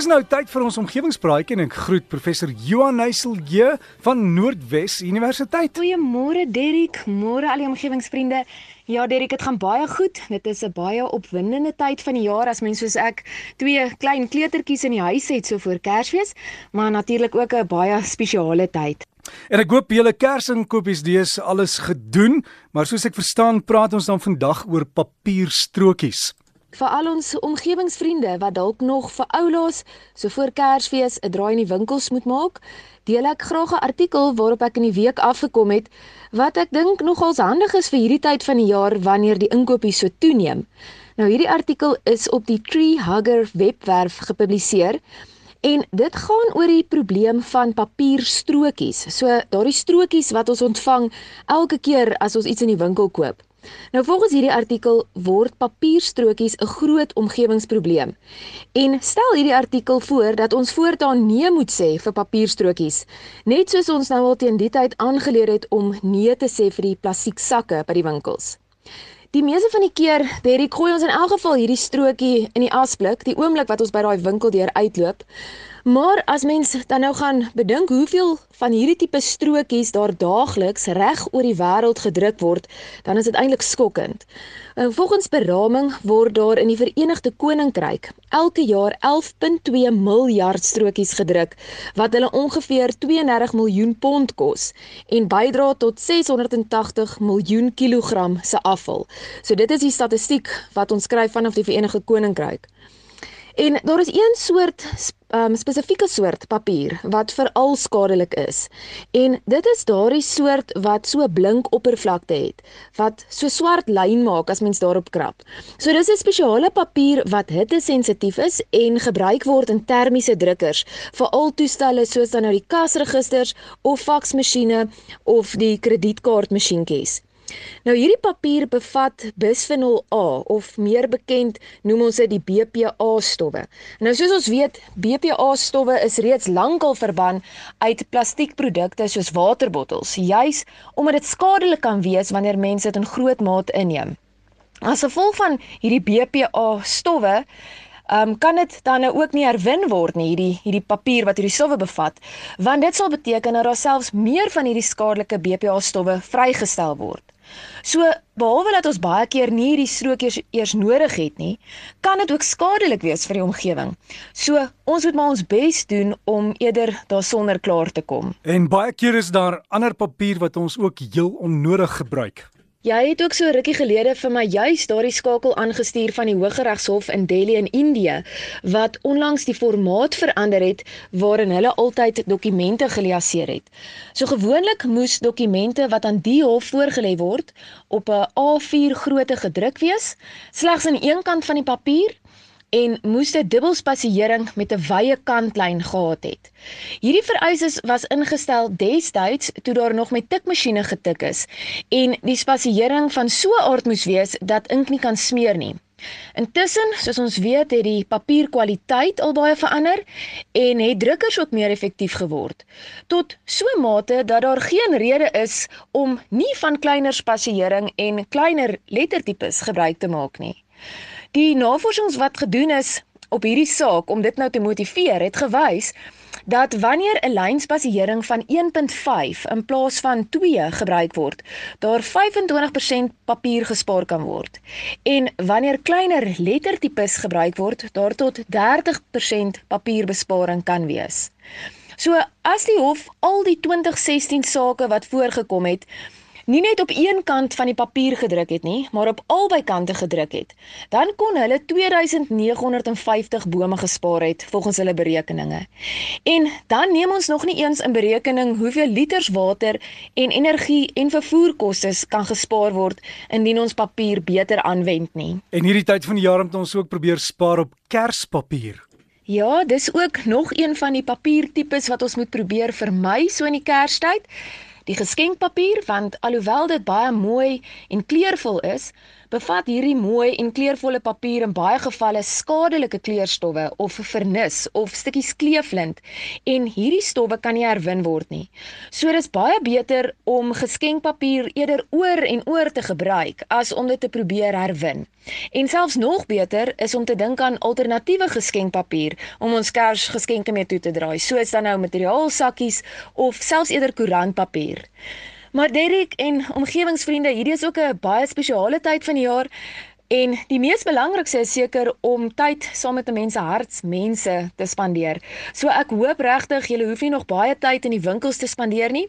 Dis nou tyd vir ons omgewingspraatjie en ek groet professor Johan Neyselje van Noordwes Universiteit. Goeiemôre Derrick, môre al die omgewingsvriende. Ja Derrick, dit gaan baie goed. Dit is 'n baie opwindende tyd van die jaar as mens soos ek twee klein kleutertjies in die huis het so voor Kersfees, maar natuurlik ook 'n baie spesiale tyd. En ek hoop julle kersinkopies dees alles gedoen, maar soos ek verstaan, praat ons dan vandag oor papierstrokies vir al ons omgewingsvriende wat dalk nog vir oulaas so voor Kersfees 'n draai in die winkels moet maak, deel ek graag 'n artikel waarop ek in die week afgekom het wat ek dink nogals handig is vir hierdie tyd van die jaar wanneer die inkopies so toeneem. Nou hierdie artikel is op die Tree Hugger webwerf gepubliseer en dit gaan oor die probleem van papierstrokies. So daardie strokies wat ons ontvang elke keer as ons iets in die winkel koop. Nou volgens hierdie artikel word papierstrokies 'n groot omgewingsprobleem. En stel hierdie artikel voor dat ons voortaan nee moet sê vir papierstrokies, net soos ons nou al teen die tyd aangeleer het om nee te sê vir die plastieksakke by die winkels. Die meeste van die keer, Derrick, gooi ons in elk geval hierdie strokie in die asblik, die oomblik wat ons by daai winkel deur uitloop. Maar as mens dan nou gaan bedink hoeveel van hierdie tipe strokies daar daagliks reg oor die wêreld gedruk word, dan is dit eintlik skokkend. En volgens beraming word daar in die Verenigde Koninkryk elke jaar 11.2 miljard strokies gedruk wat hulle ongeveer 32 miljoen pond kos en bydra tot 680 miljoen kilogram se afval. So dit is die statistiek wat ons skryf vanaf die Verenigde Koninkryk. En daar is een soort um, spesifieke soort papier wat veral skadelik is. En dit is daardie soort wat so blink oppervlakte het wat so swart lyn maak as mens daarop krap. So dis 'n spesiale papier wat hitte-sensitief is en gebruik word in termiese drukkers vir al toestelle soos dan nou die kasregisters of faksmasjiene of die kredietkaartmasjienkies. Nou hierdie papier bevat bisfenol A of meer bekend noem ons dit die BPA stowwe. Nou soos ons weet, BPA stowwe is reeds lankal verban uit plastiekprodukte soos waterbottels, juis omdat dit skadelik kan wees wanneer mense dit in groot mate inneem. As gevolg van hierdie BPA stowwe Um, kan dit dan nou ook nie herwin word nie hierdie hierdie papier wat hierdie stowwe bevat want dit sal beteken dat daar selfs meer van hierdie skadelike BPA stowwe vrygestel word. So behalwe dat ons baie keer nie hierdie strokies eers nodig het nie, kan dit ook skadelik wees vir die omgewing. So ons moet maar ons bes doen om eerder daarsonder klaar te kom. En baie keer is daar ander papier wat ons ook heel onnodig gebruik. Jy het ook so rukkie gelede vir my juis daardie skakel aangestuur van die Hooggeregshof in Delhi in Indië wat onlangs die formaat verander het waarin hulle altyd dokumente geliaseer het. So gewoonlik moes dokumente wat aan die hof voorgelê word op 'n A4 grootte gedruk wees, slegs aan een kant van die papier en moes dit dubbelspasiering met 'n wye kantlyn gehad het. Hierdie vereistes was ingestel destyds toe daar nog met tikmasjiene getik is en die spasiering van so 'n aard moes wees dat ink nie kan smeer nie. Intussen, soos ons weet, het die papierkwaliteit al baie verander en het drukkers ook meer effektief geword tot so 'n mate dat daar geen rede is om nie van kleiner spasiering en kleiner lettertipes gebruik te maak nie. Die navorsings wat gedoen is op hierdie saak om dit nou te motiveer, het gewys dat wanneer 'n lynspasiering van 1.5 in plaas van 2 gebruik word, daar 25% papier gespaar kan word. En wanneer kleiner lettertipes gebruik word, daar tot 30% papierbesparing kan wees. So as die hof al die 2016 sake wat voorgekom het, nie net op een kant van die papier gedruk het nie, maar op albei kante gedruk het, dan kon hulle 2950 bome gespaar het volgens hulle berekeninge. En dan neem ons nog nie eens in berekening hoeveel liters water en energie en vervoerkoste kan gespaar word indien ons papier beter aanwend nie. En hierdie tyd van die jaar moet ons ook probeer spaar op kerspapier. Ja, dis ook nog een van die papiertipes wat ons moet probeer vermy so in die Kerstyd. Die geskenkpapier want alhoewel dit baie mooi en kleurvol is, bevat hierdie mooi en kleurvolle papier in baie gevalle skadelike kleurstowwe of vernis of stukkies kleeflint en hierdie stowwe kan nie herwin word nie. So dis baie beter om geskenkpapier eerder oor en oor te gebruik as om dit te probeer herwin. En selfs nog beter is om te dink aan alternatiewe geskenkpapier om ons Kersgeskenke mee toe te draai, soos dan nou materiaalsakkies of selfs eerder koerantpapier. Maar Derek en omgewingsvriende, hierdie is ook 'n baie spesiale tyd van die jaar En die mees belangrikste is seker om tyd saam met mense hartsmense te spandeer. So ek hoop regtig julle hoef nie nog baie tyd in die winkels te spandeer nie.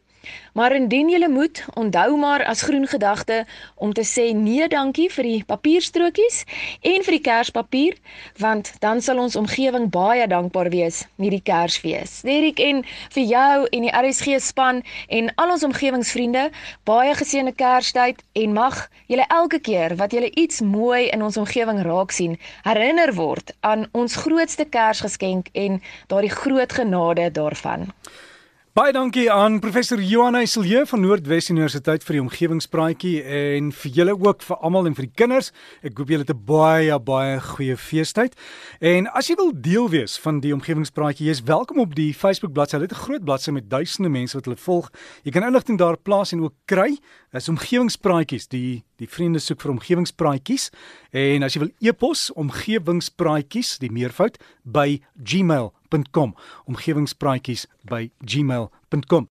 Maar indien julle moet, onthou maar as groen gedagte om te sê nee dankie vir die papierstrokies en vir die kerspapier, want dan sal ons omgewing baie dankbaar wees hierdie Kersfees. Nerik en vir jou en die RSG span en al ons omgewingsvriende, baie geseënde Kerstyd en mag julle elke keer wat julle iets mooi in ons omgewing raak sien, herinner word aan ons grootste Kersgeskenk en daardie groot genade daarvan. Baie dankie aan professor Johan Heiselje van Noordwes Universiteit vir die omgewingspraatjie en vir julle ook vir almal en vir die kinders. Ek hoop julle het 'n baie baie goeie feestyd. En as jy wil deel wees van die omgewingspraatjie, jy's welkom op die Facebook bladsy. Hulle het 'n groot bladsy met duisende mense wat hulle volg. Jy kan inligting daar plaas en ook kry. Dis omgewingspraatjies. Die die vriende soek vir omgewingspraatjies. En as jy wil e-pos omgewingspraatjies, die meervoud by gmail.com omgewingspraatjies by gmail.com